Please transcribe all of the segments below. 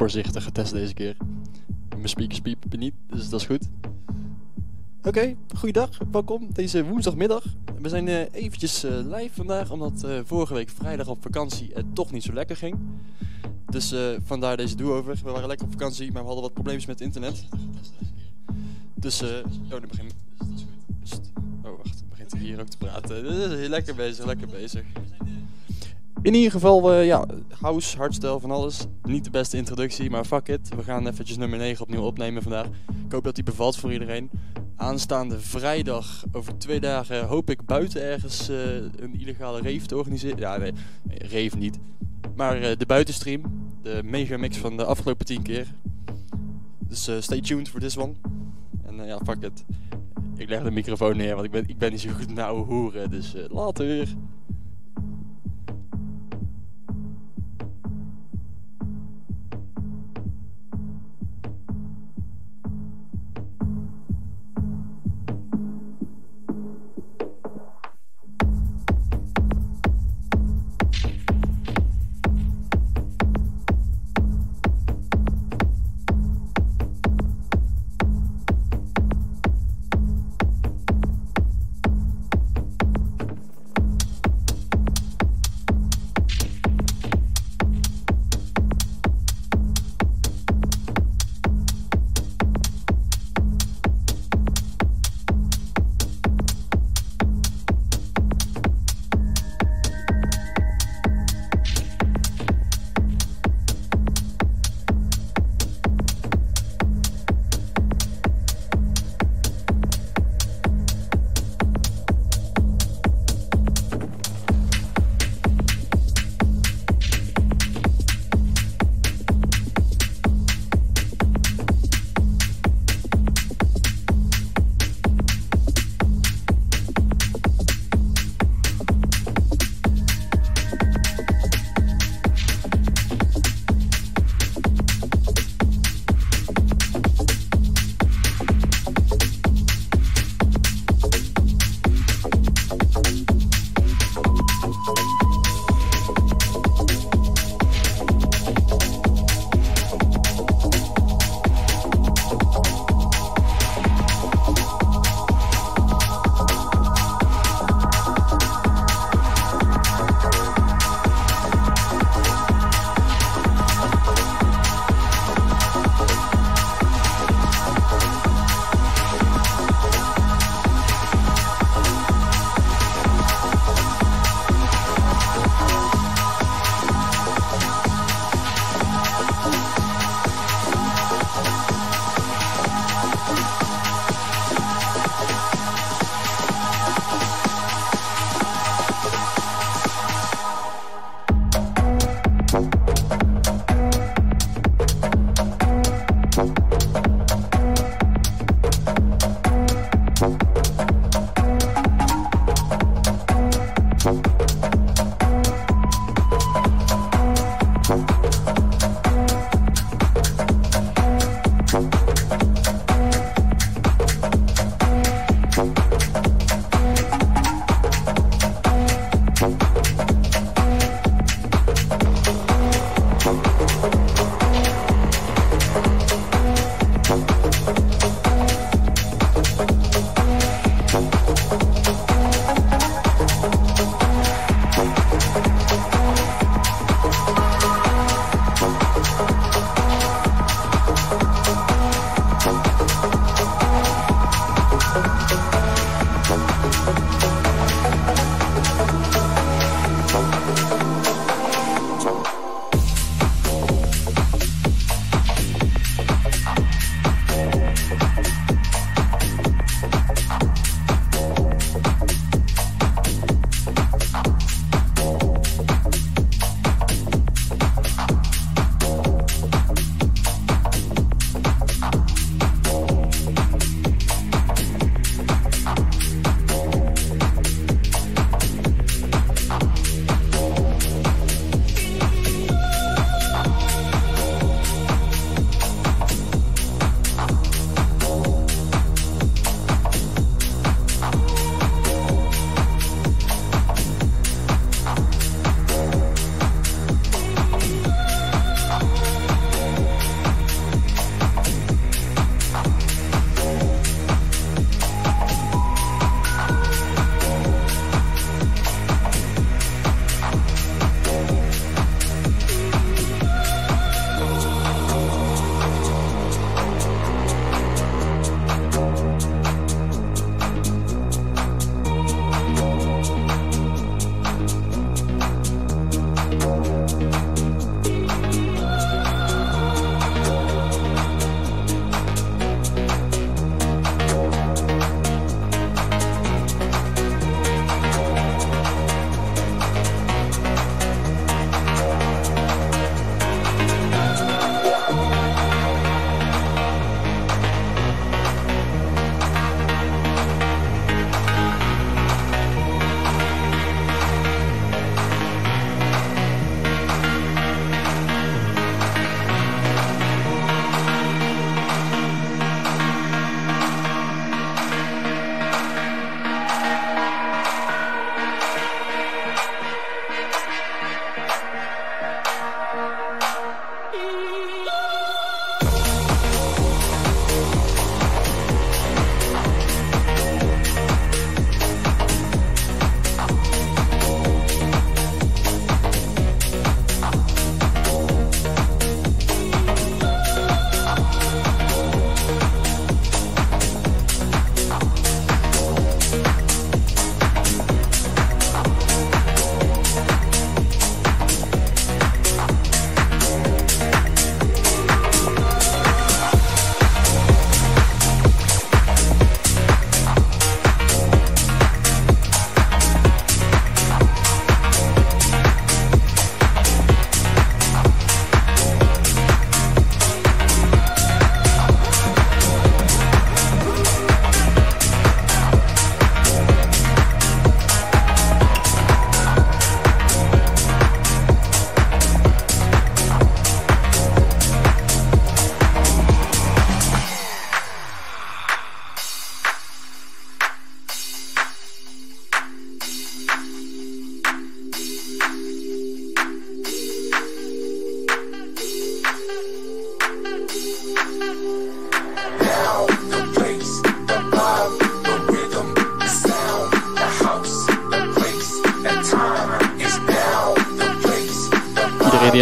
voorzichtig getest deze keer. Mijn speakers piepen niet, dus dat is goed. Oké, goeiedag, welkom deze woensdagmiddag. We zijn uh, eventjes uh, live vandaag, omdat uh, vorige week vrijdag op vakantie het toch niet zo lekker ging. Dus vandaar deze do-over. We waren lekker op vakantie, maar we hadden wat problemen met internet. Dus, oh, nu begin... Oh, wacht, begint hij hier ook te praten. Lekker bezig, lekker bezig. In ieder geval, ja, house, hardstyle, van alles. Niet de beste introductie, maar fuck it. We gaan eventjes nummer 9 opnieuw opnemen vandaag. Ik hoop dat die bevalt voor iedereen. Aanstaande vrijdag, over twee dagen, hoop ik buiten ergens uh, een illegale rave te organiseren. Ja, nee, rave niet. Maar uh, de buitenstream, de megamix van de afgelopen 10 keer. Dus stay tuned voor this one. En ja, fuck it. Ik leg de microfoon neer, want ik ben, ik ben niet zo goed naar ouwe hoeren. Dus later weer.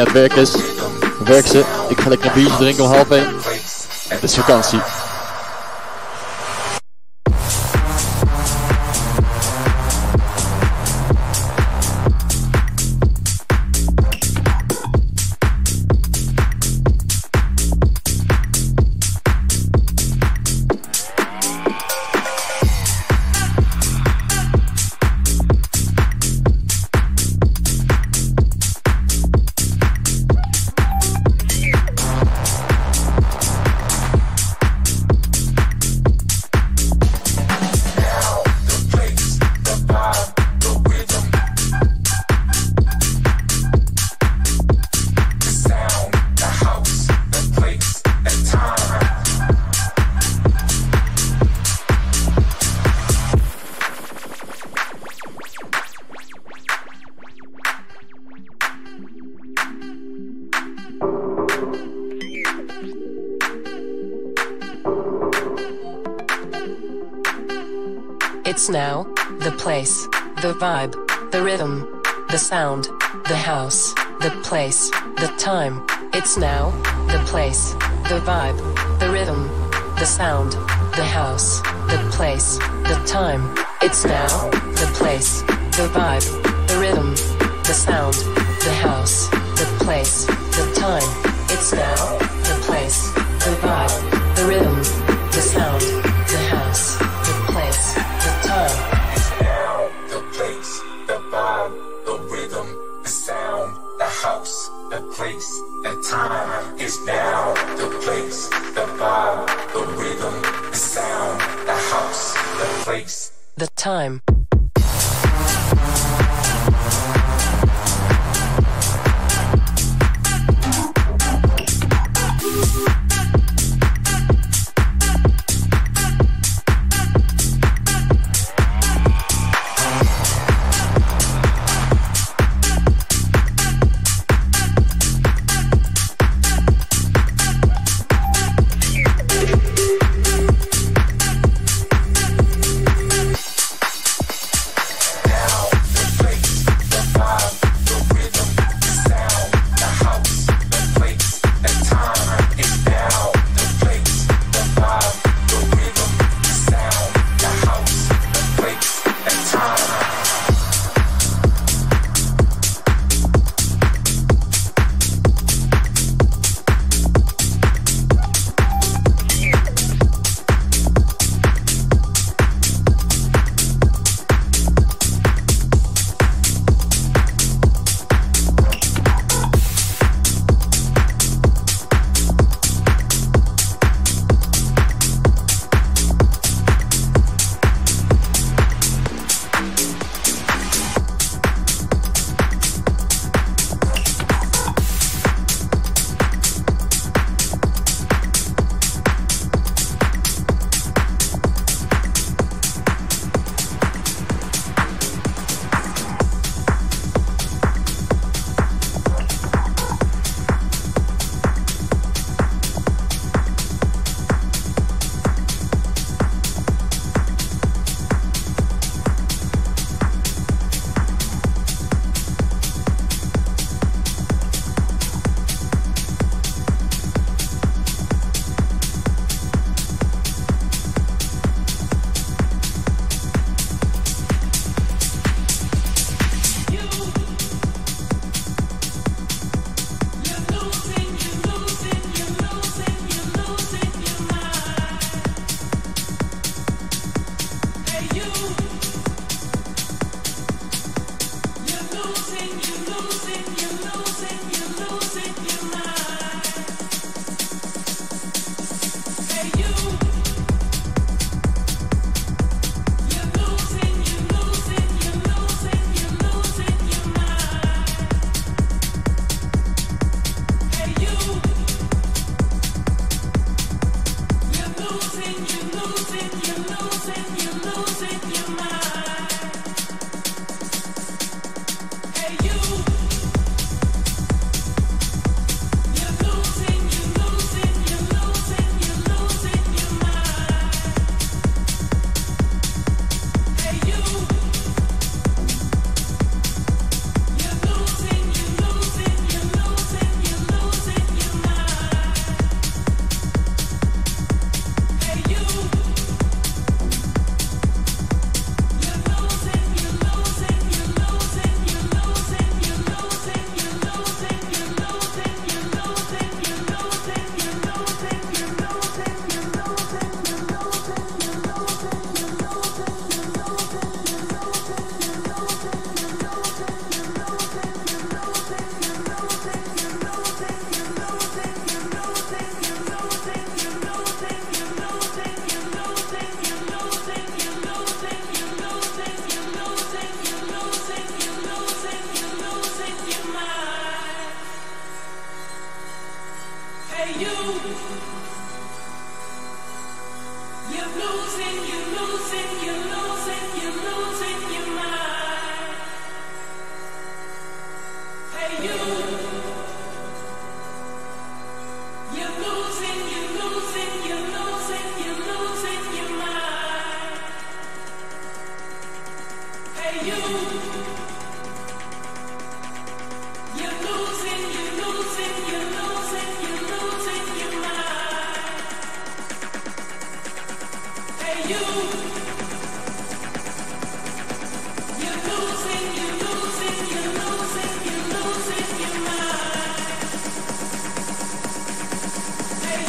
aan het werk is, werk ze. Ik ga lekker een biertje drinken om half 1. Het is vakantie.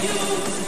I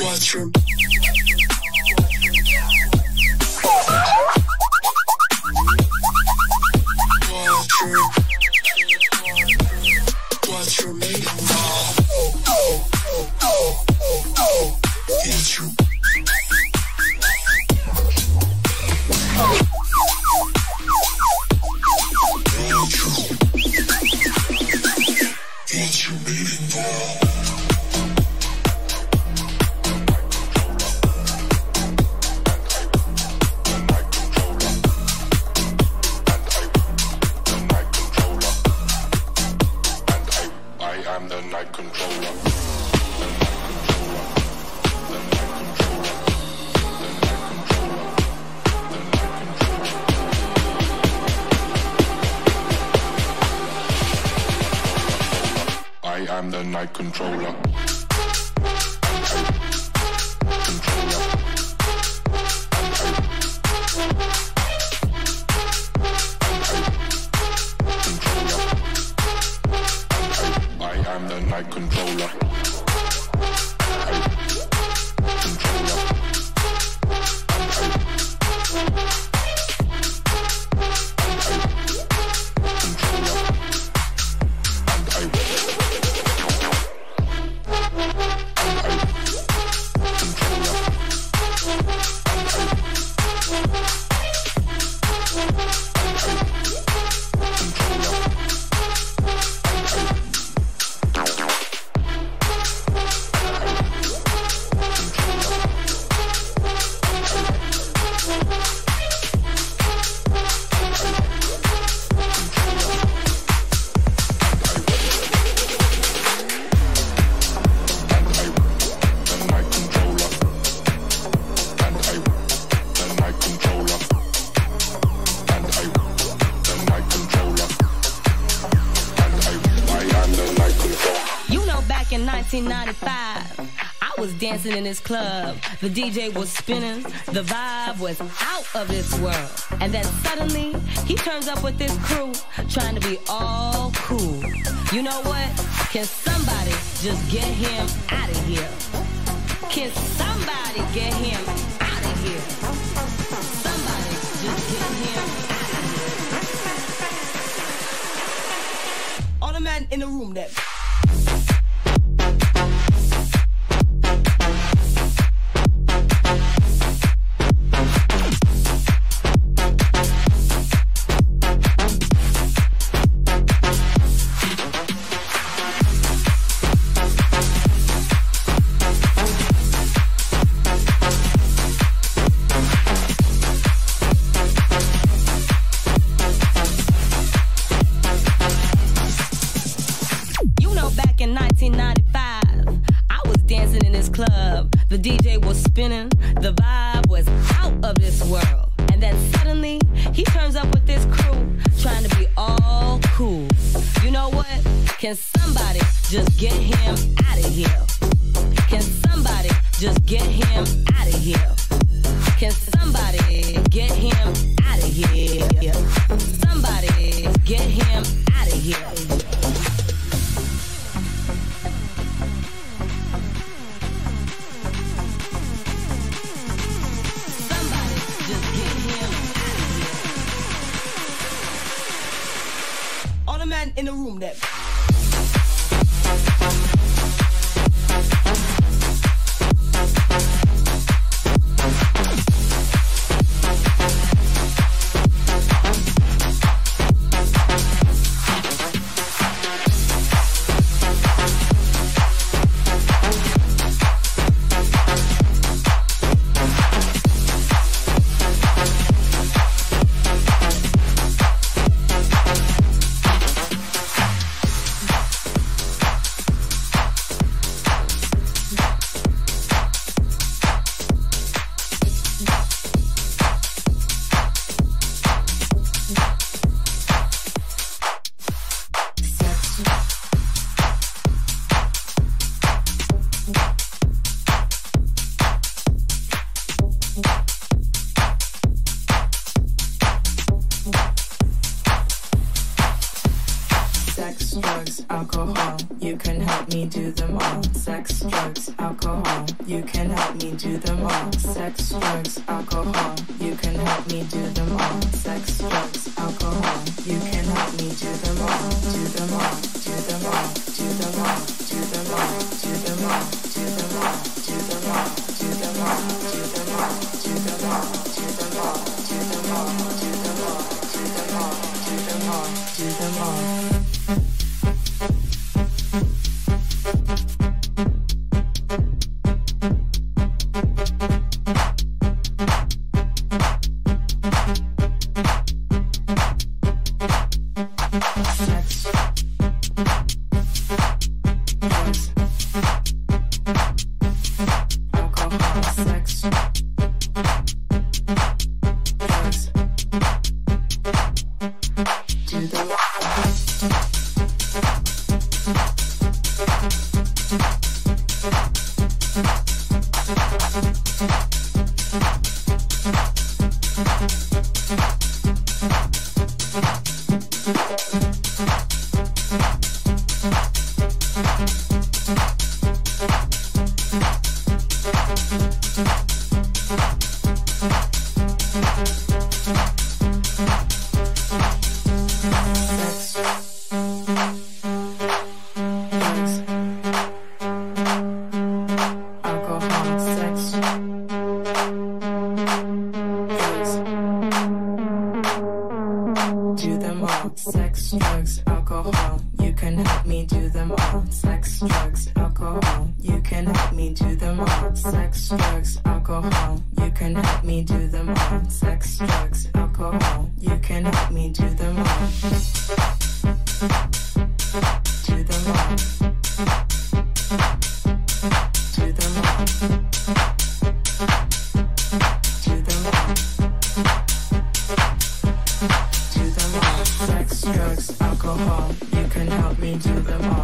am the in this club. The DJ was spinning. The vibe was out of this world. And then suddenly, he turns up with this crew, trying to be all cool. You know what? Can somebody just get him out of here? Can somebody get him out of here? Somebody just get him out of here. All the men in the room that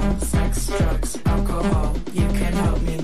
Sex, drugs, alcohol. You can help me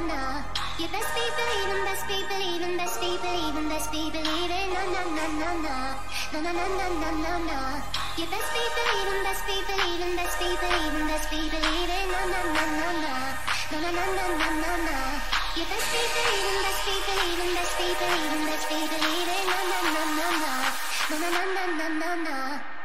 no. You best be believing, best be believing, best be believing, best be believing, Na na na na na. Na na na na na na na. You best be believing, best be believing, best be believing, best be believing, Na na na na na. Na na na na na na na. You best be believing, best be believing, best be believing, best be believing, na na na na. Na na na na na na na.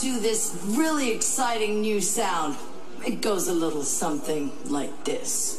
Do this really exciting new sound. It goes a little something like this.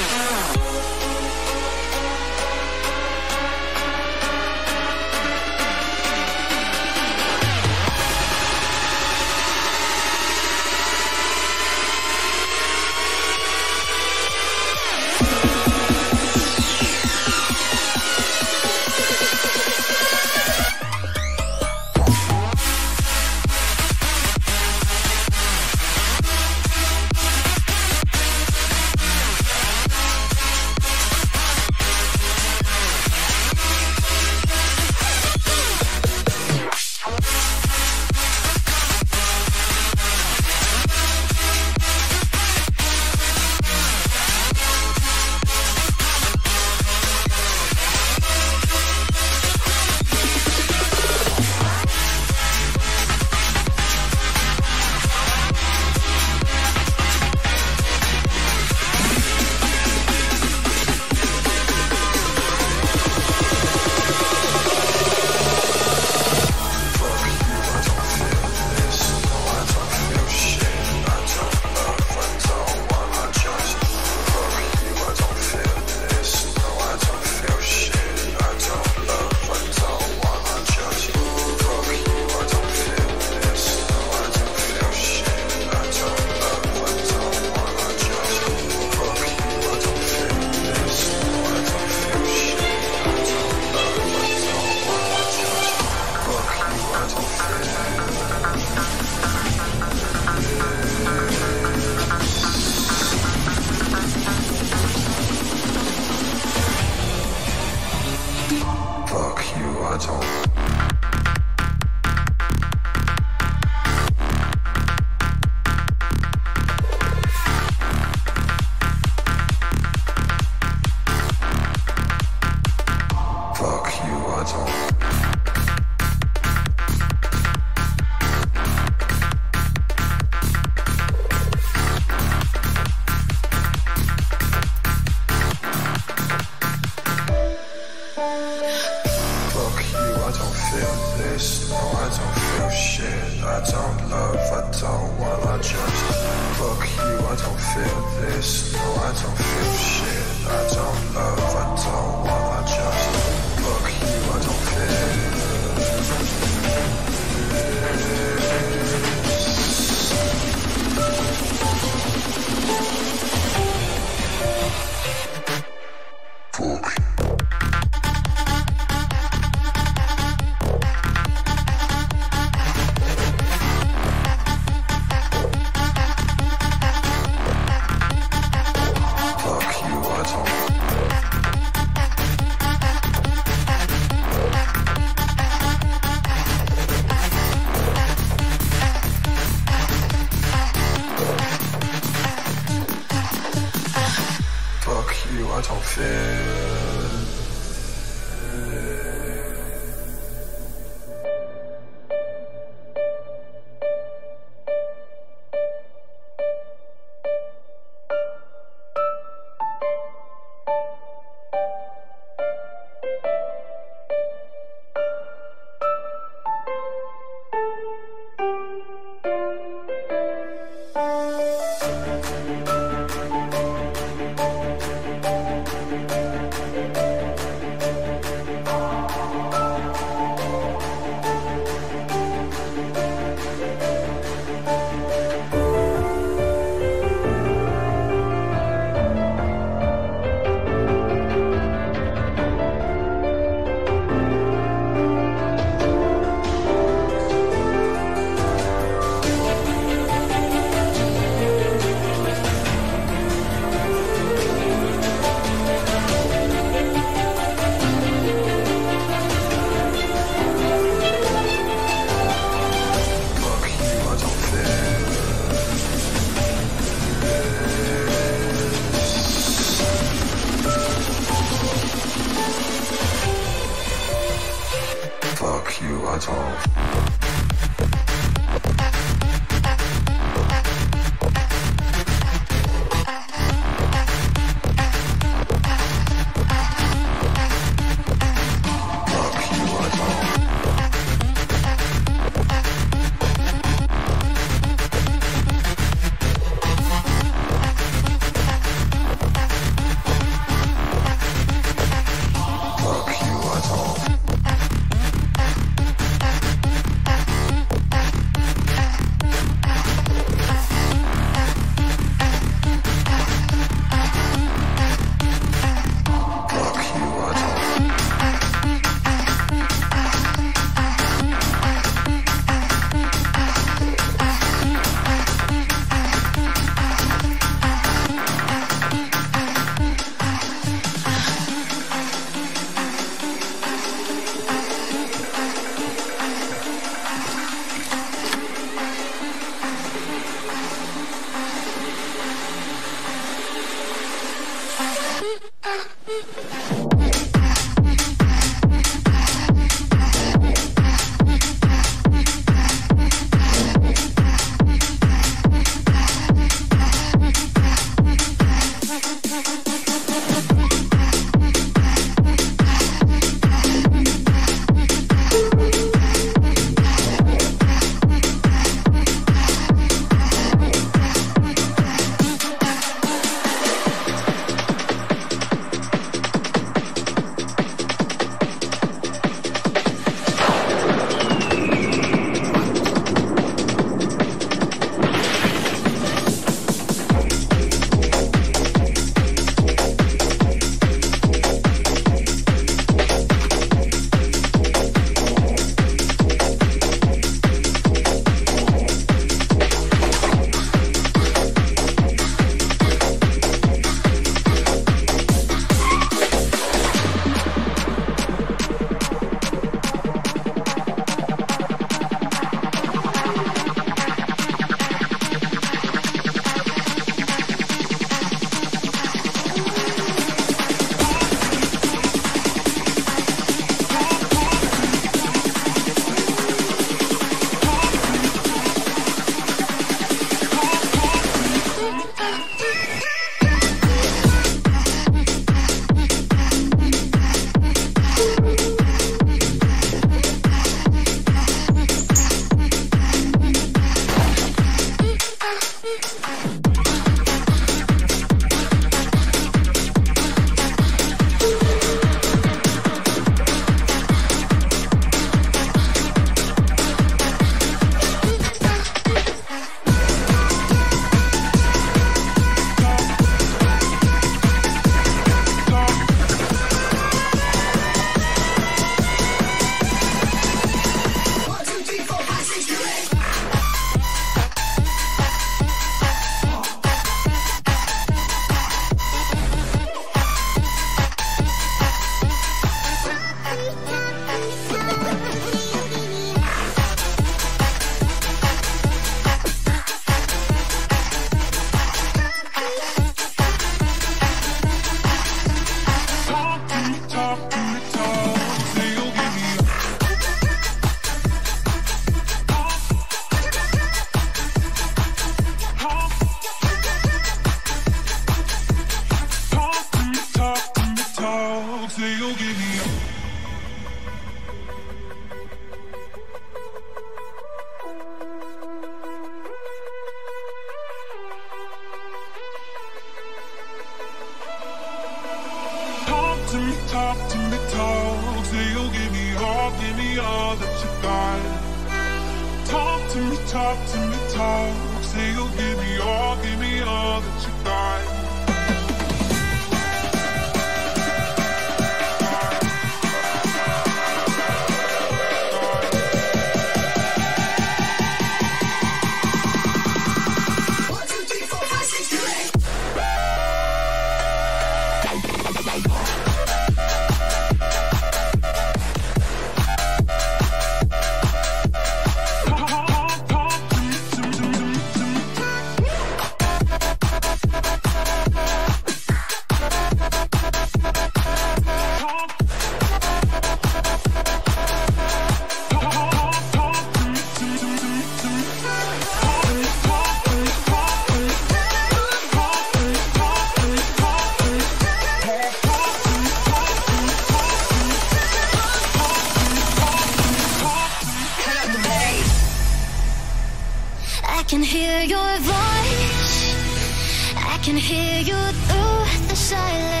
Can hear you through the silence.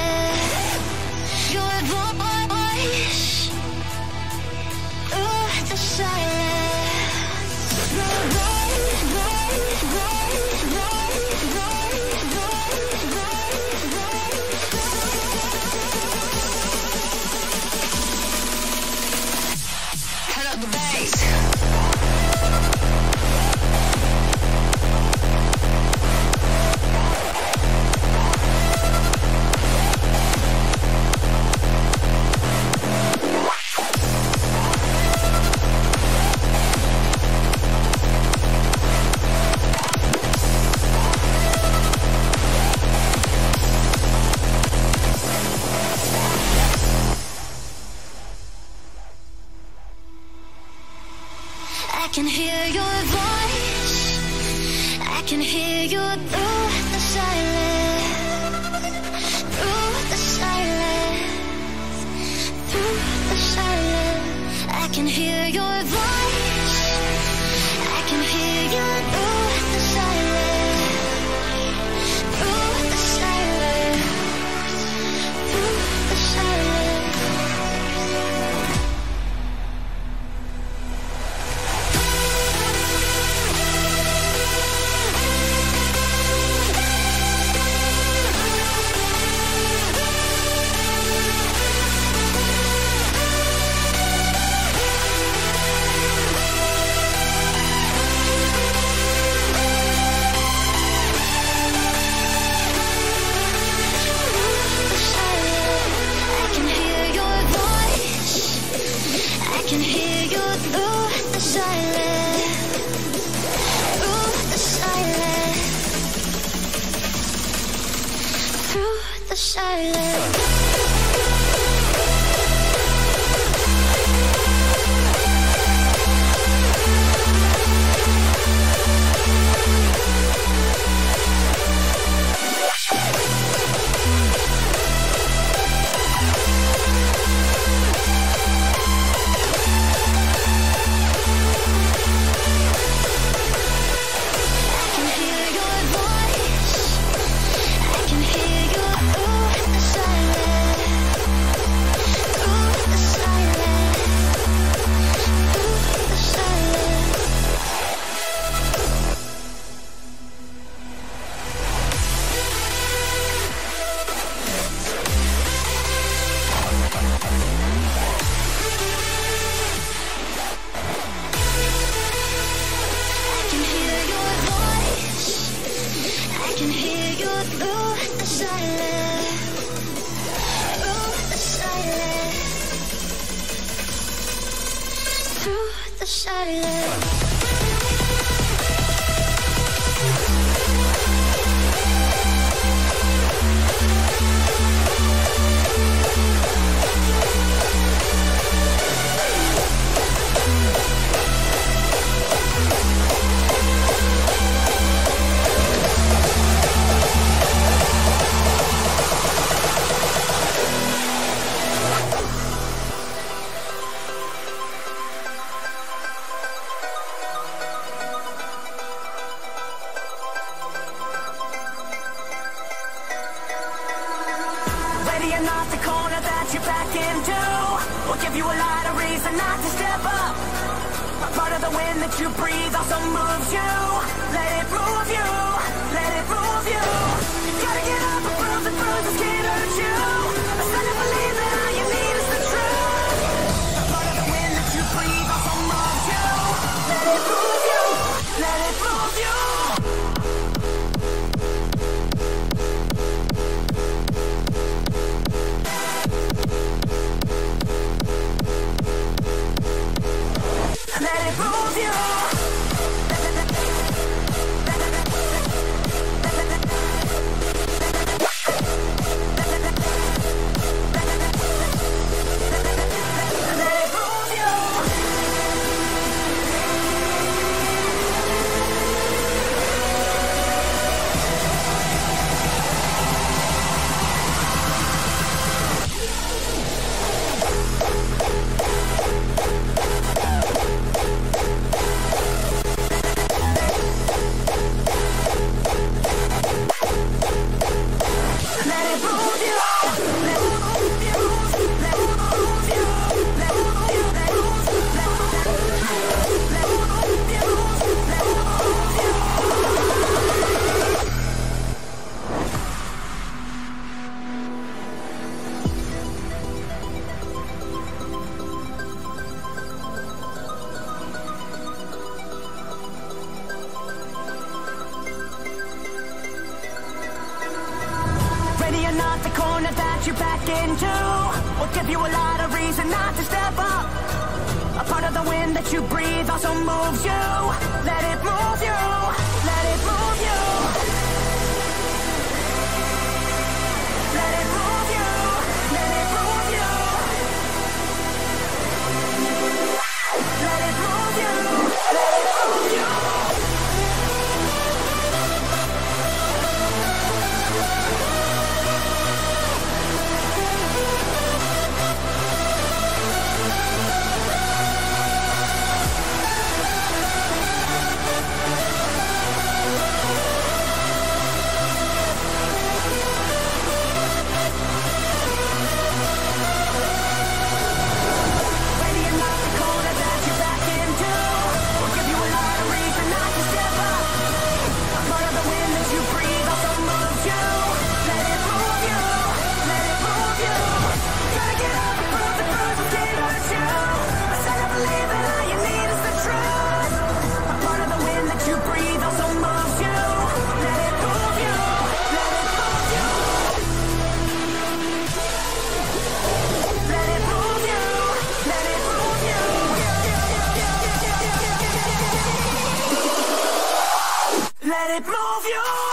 Let it move you.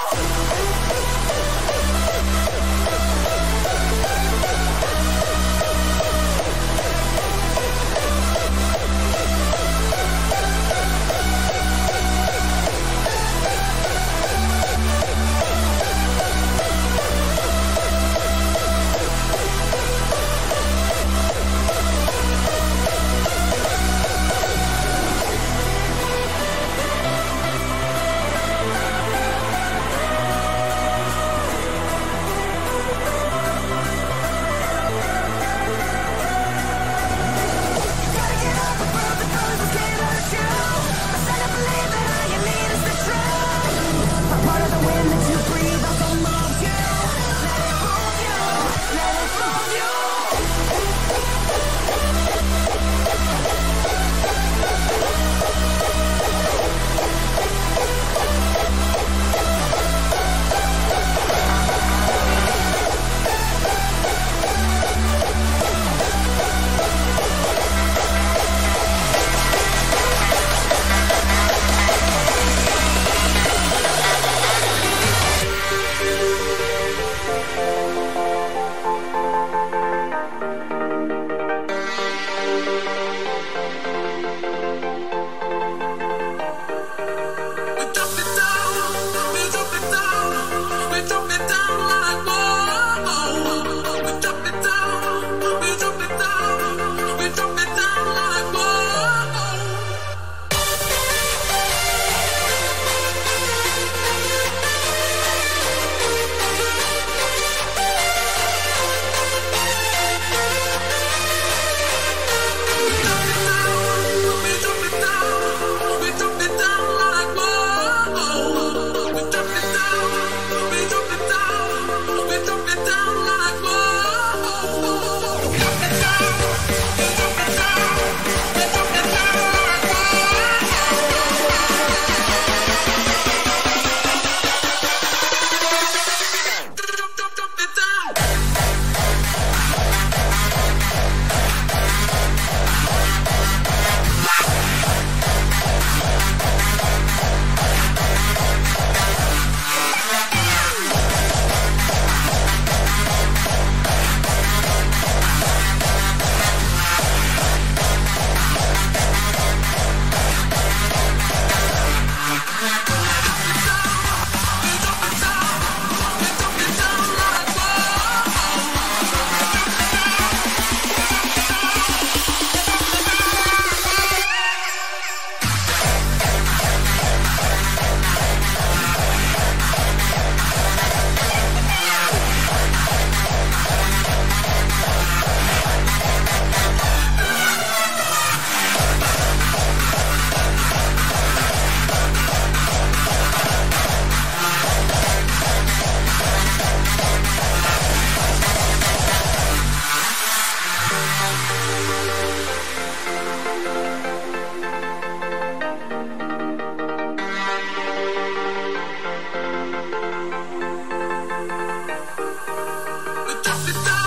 stop the time.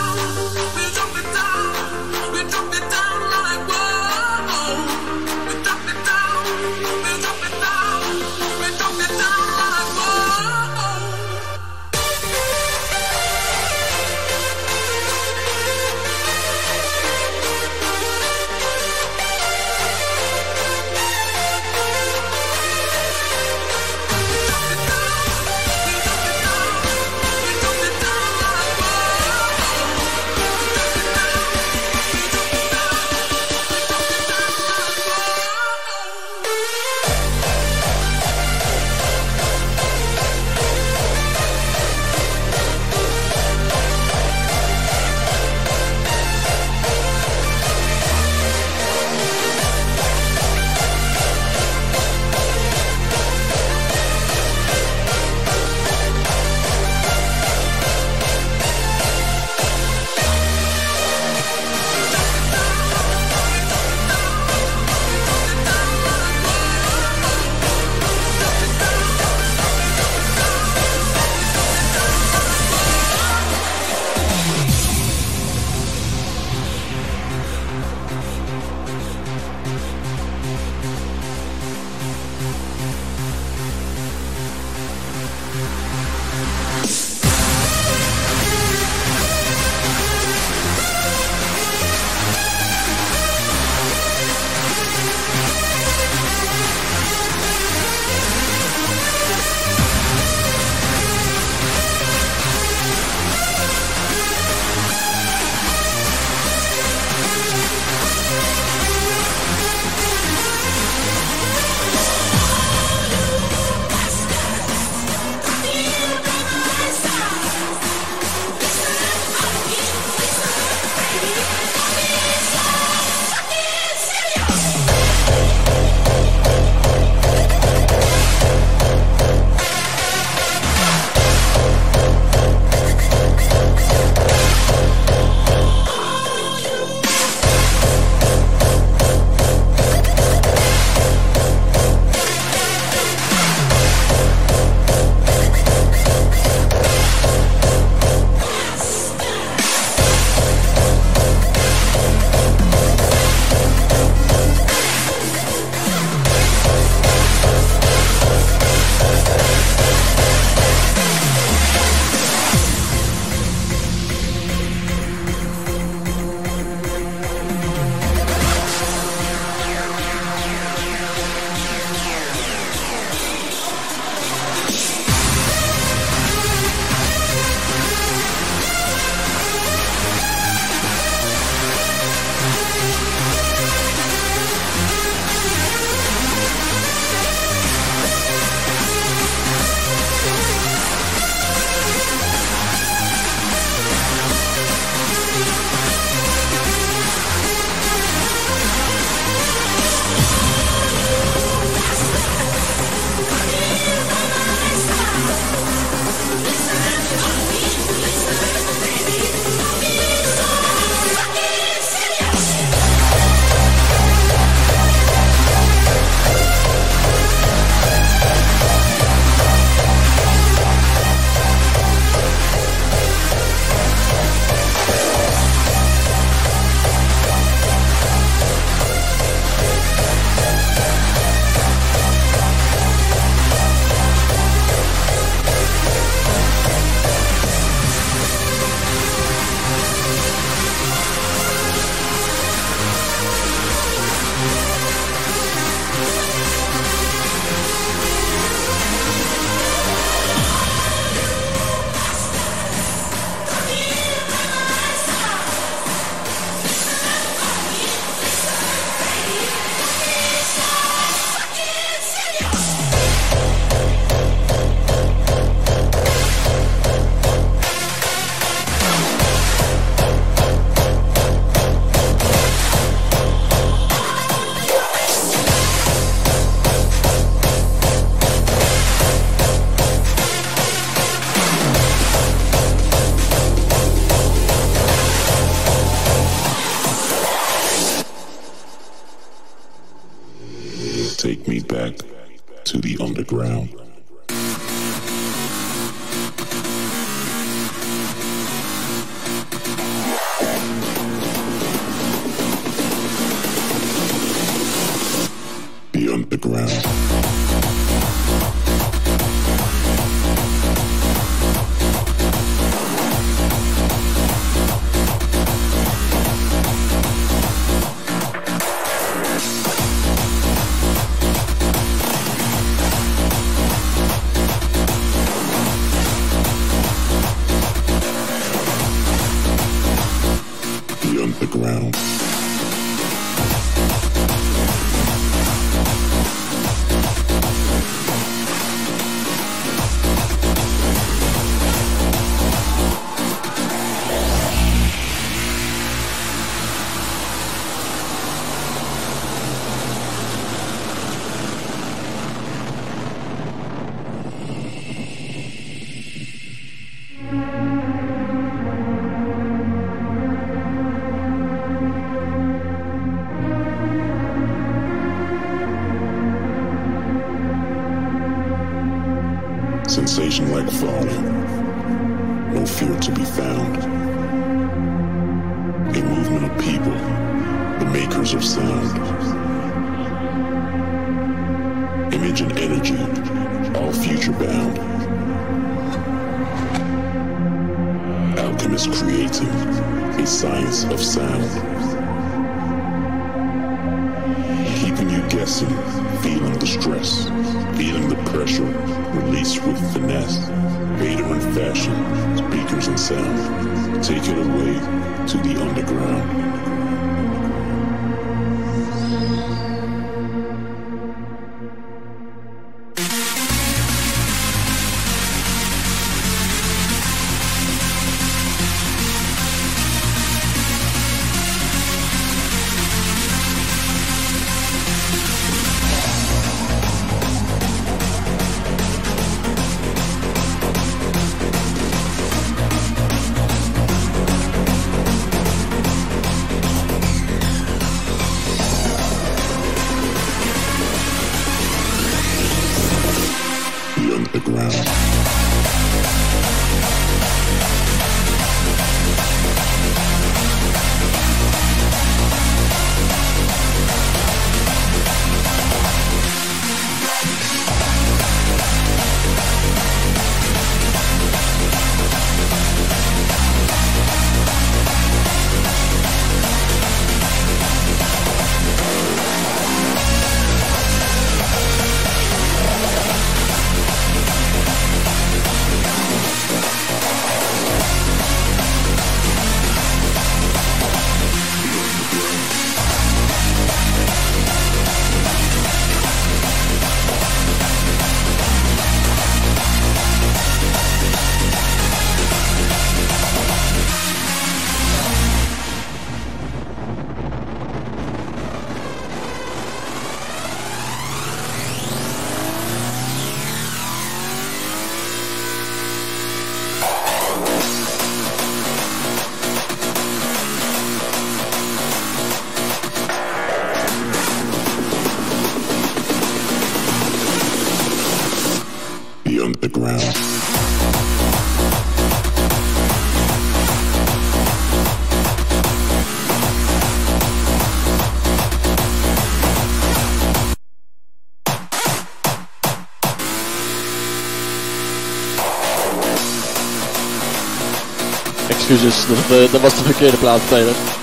Excuses, dat, eh, dat was de verkeerde plaatspeler. The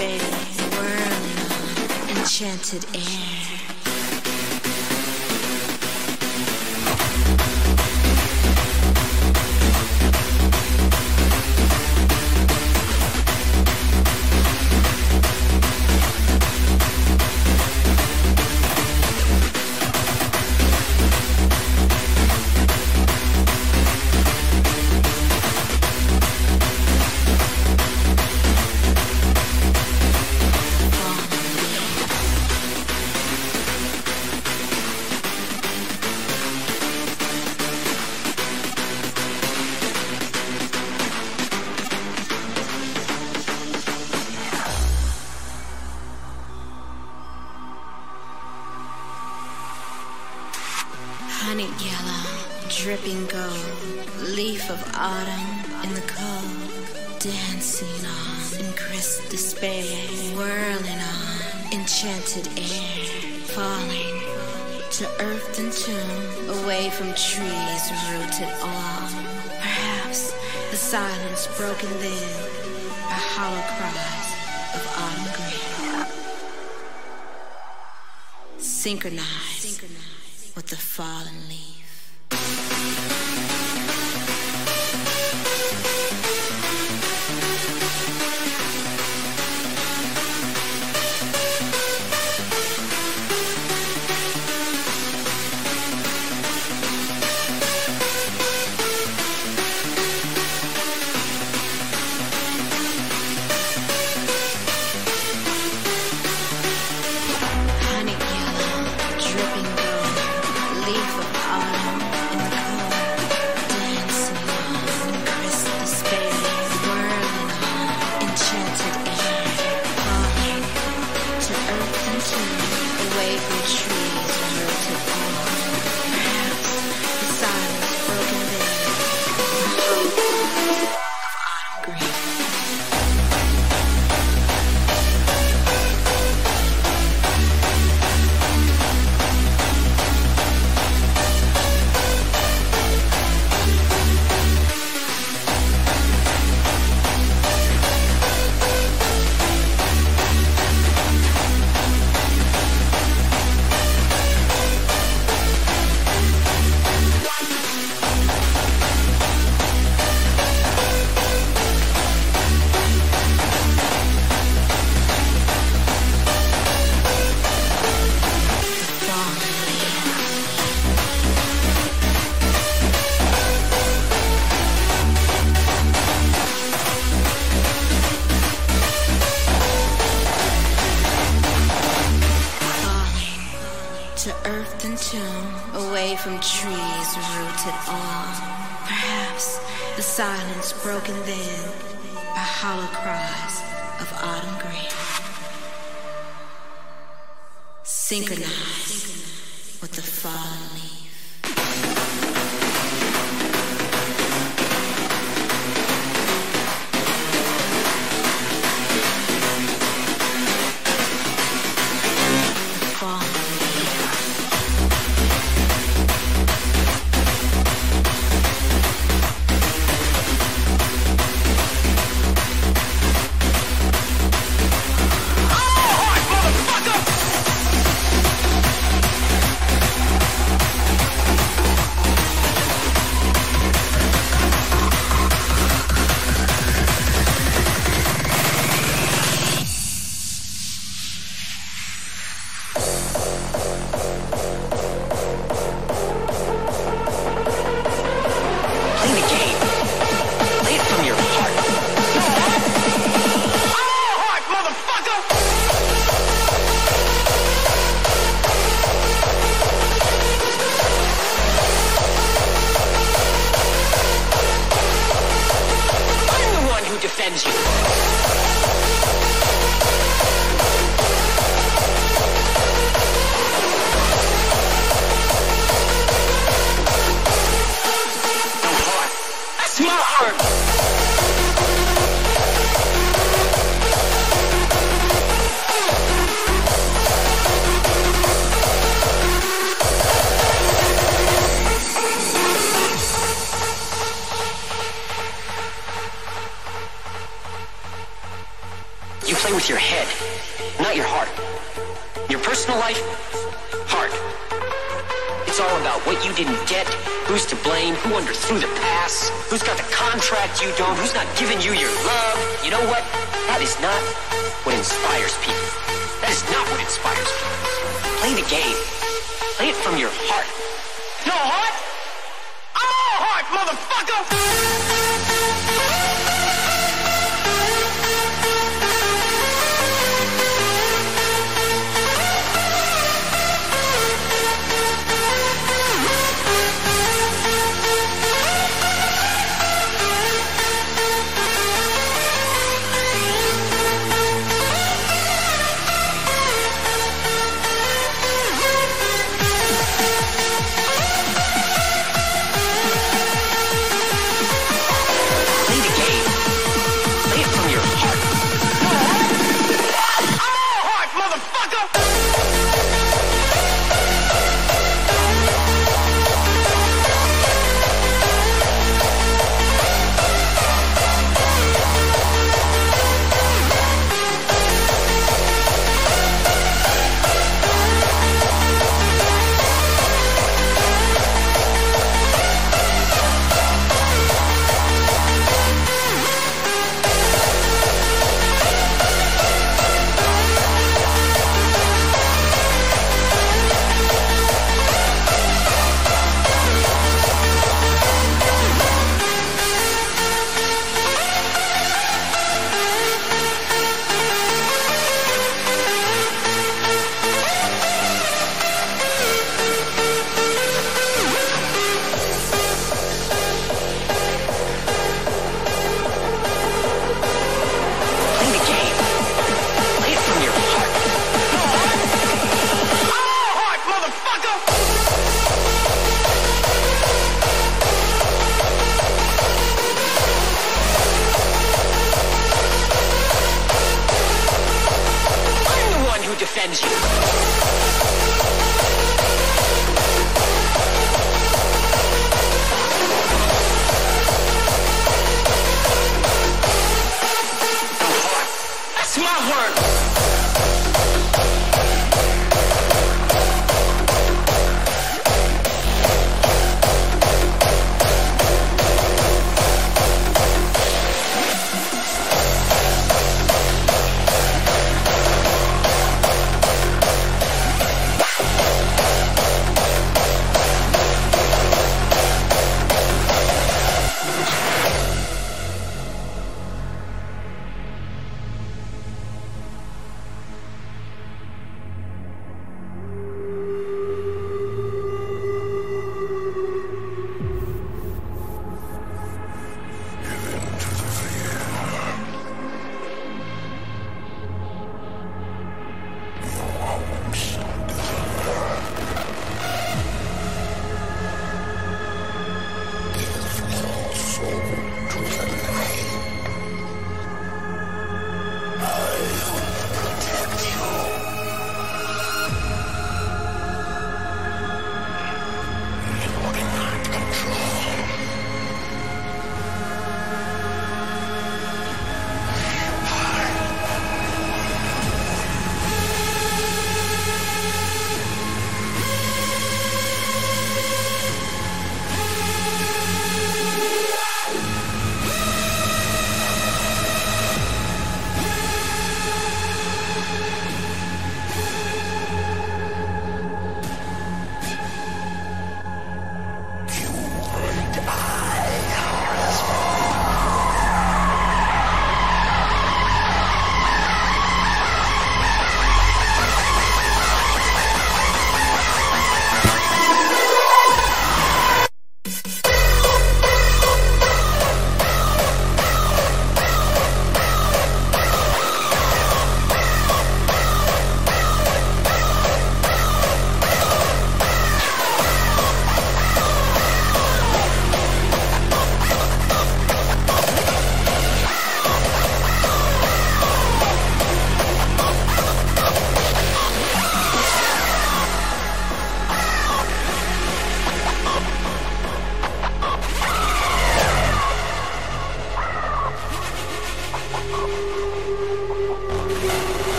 baby, whirling, enchanted air. broken then by hollow cries of autumn green. Synchronize, Synchronize. with the fallen leaf.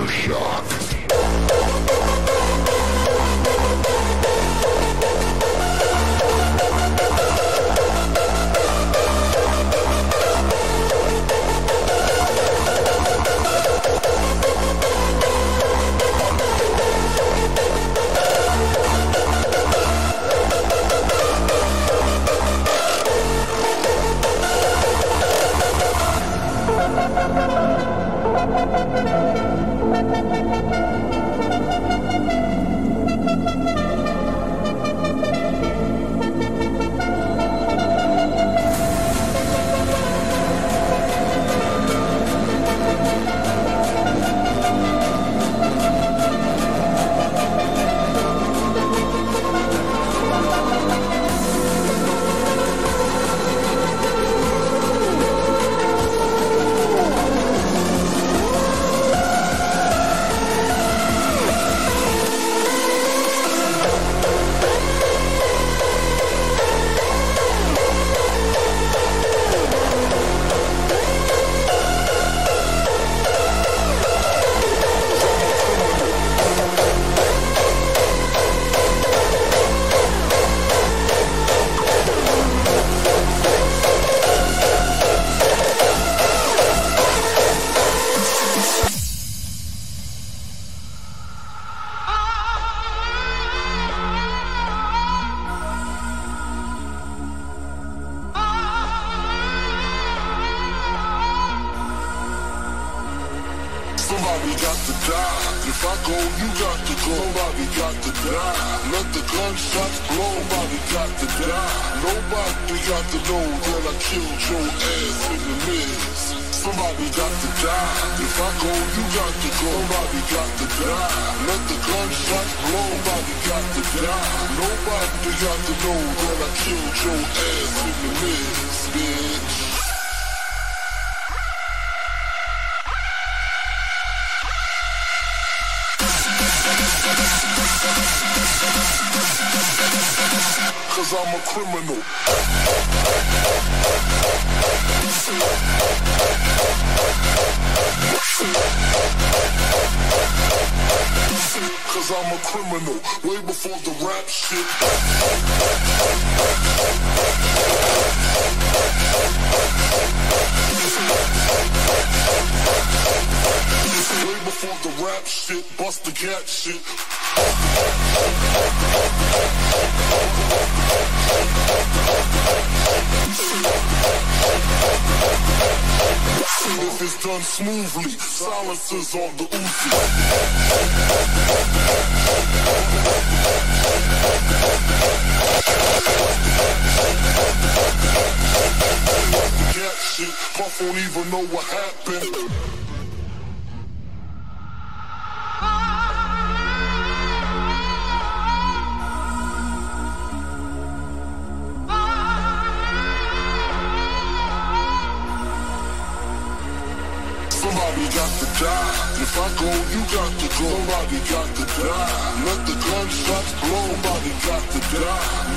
Aftershock.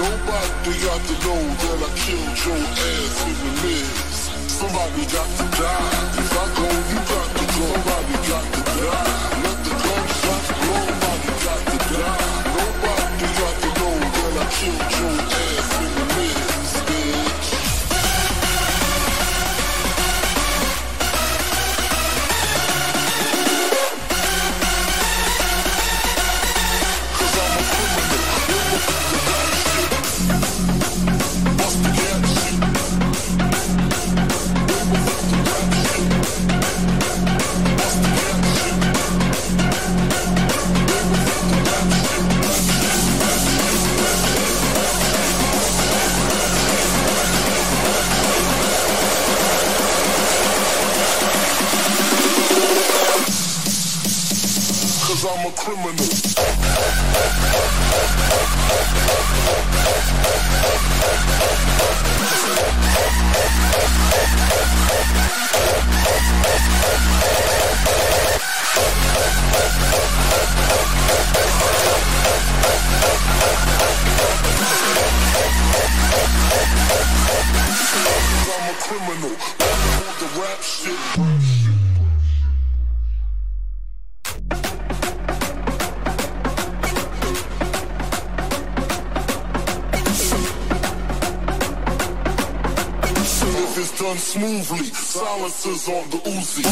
Nobody got to know that I killed your ass in the mist. Somebody got to die. criminal. The rap shit. done smoothly. Silencers on the Uzi.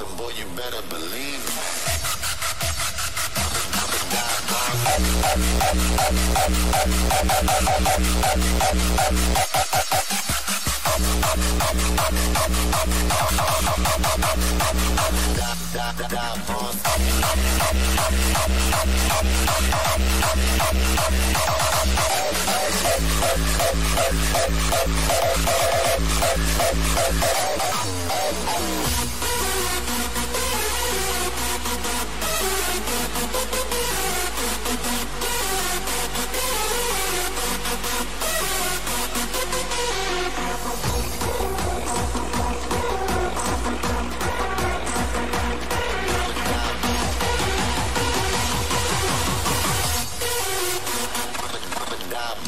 And boy, you better believe me.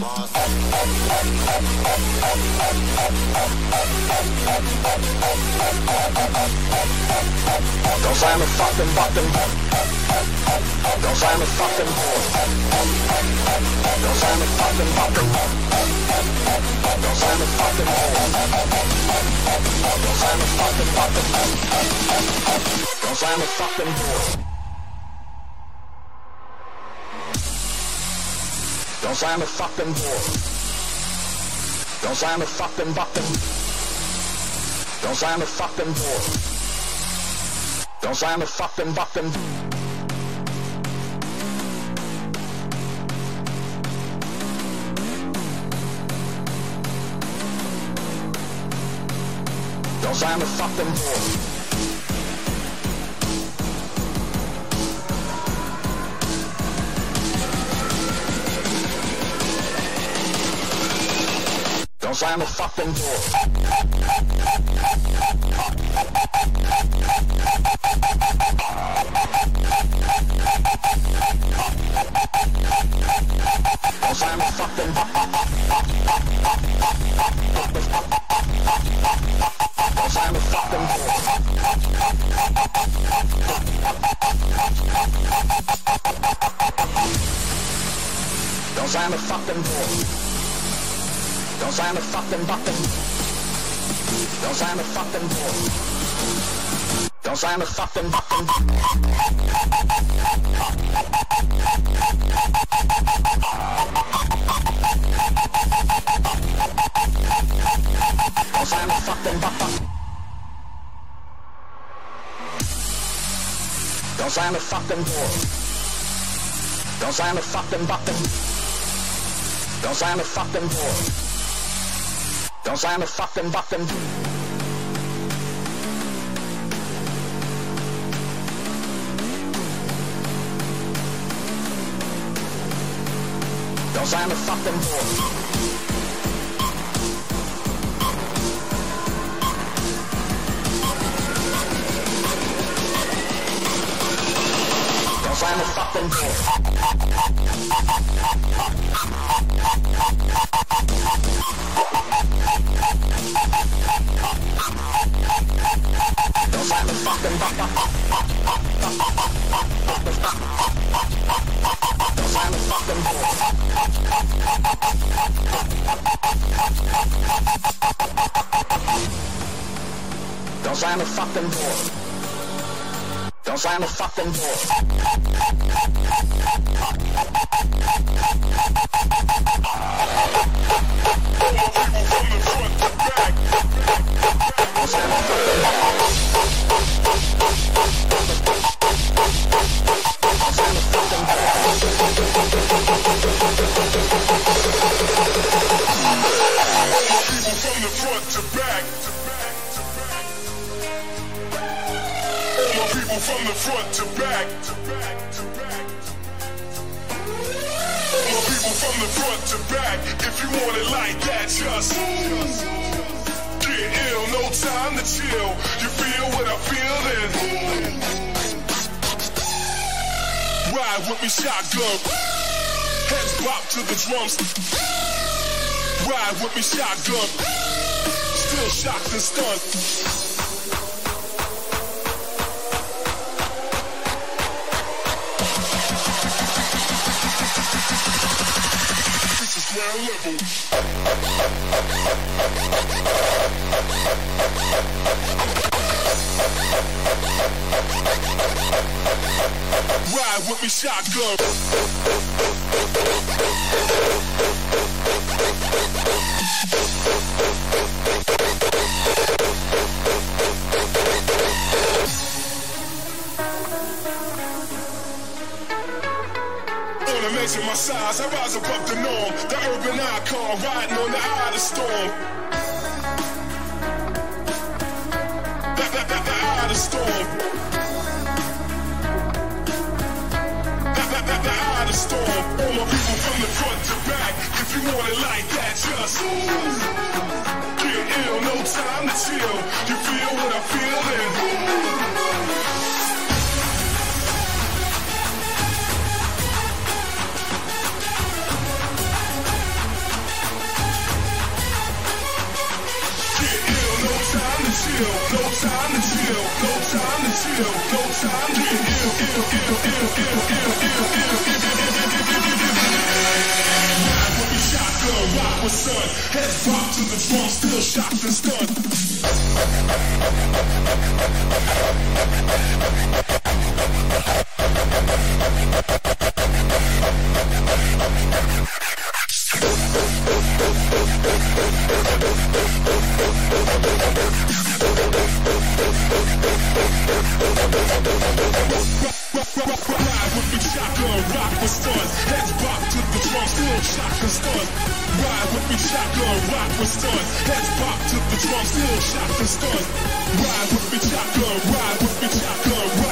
I'm a. Don't sign the fucking button. Don't sign the fucking Don't sign the fucking button. Don't sign the fucking Don't sign the fucking button. Don't sign the fucking Don't sign the fucking door. Don't sign the fucking button. Don't sign the fucking door. Don't sign the fucking button. Don't sign the fucking door. Don't sign the fucking door. Don't sign the fucking Don't sign the fucking Don't sign the fucking door. Don't sign the fucking button. Don't sign the fucking door. Don't sign the fucking button. Don't sign the fucking button. Don't sign the fucking door. Don't sign the fucking button. Don't sign the fucking door. Don't sign the fucking button. Don't sign the fucking door. Sign the fucking door. Don't sign the fucking button. Don't fucking. Don't fucking door. Don't sign the fucking door. From the front to back. People from the front to back. My people from the front to back. If you want it like that, just get ill. No time to chill. You feel what I feel then. Ride with me, shotgun. Heads bop to the drums. Ride with me, shotgun. Still shocked and stunned. shotgun. in my size, I rise above the norm. The urban icon, riding on the eye of the storm. The, the, the, the eye of the storm. The, the, eye of the storm. All my people from the front to back. If you want it like that, just ooh. Get ill, no time to chill. You feel what I feel and ooh. Time to chill, no time to chill, no time to get ill, ill, ill, ill, ill, ill, ill, ill, shotgun, rock with sun, heads rock to the drum, still shocked and stunned. With stuns, heads rock to the drum, still shocked and stunned. Ride with me, shotgun, ride with me, shotgun, ride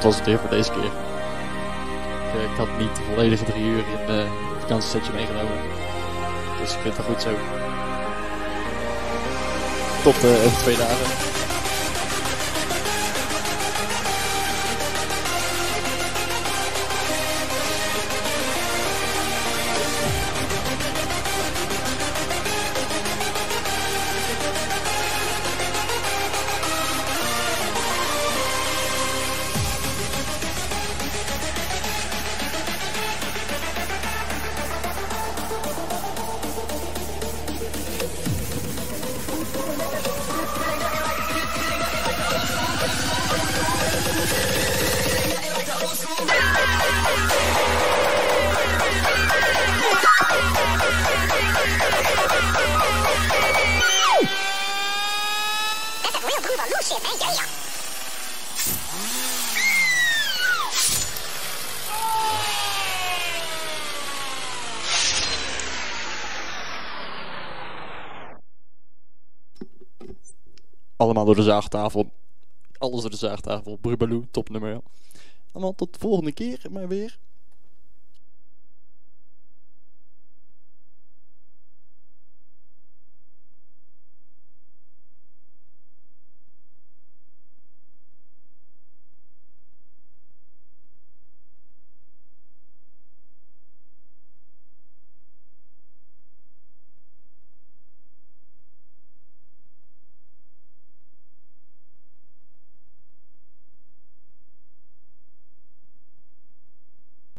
Dat was het weer voor deze keer. Ik, eh, ik had niet de volledige drie uur in eh, het vakantiesetje meegenomen. Dus ik vind het goed zo. Tot eh, over twee dagen. Door de zaagtafel. Alles door de zaagtafel. Brubaloo, topnummer. Allemaal tot de volgende keer, maar weer.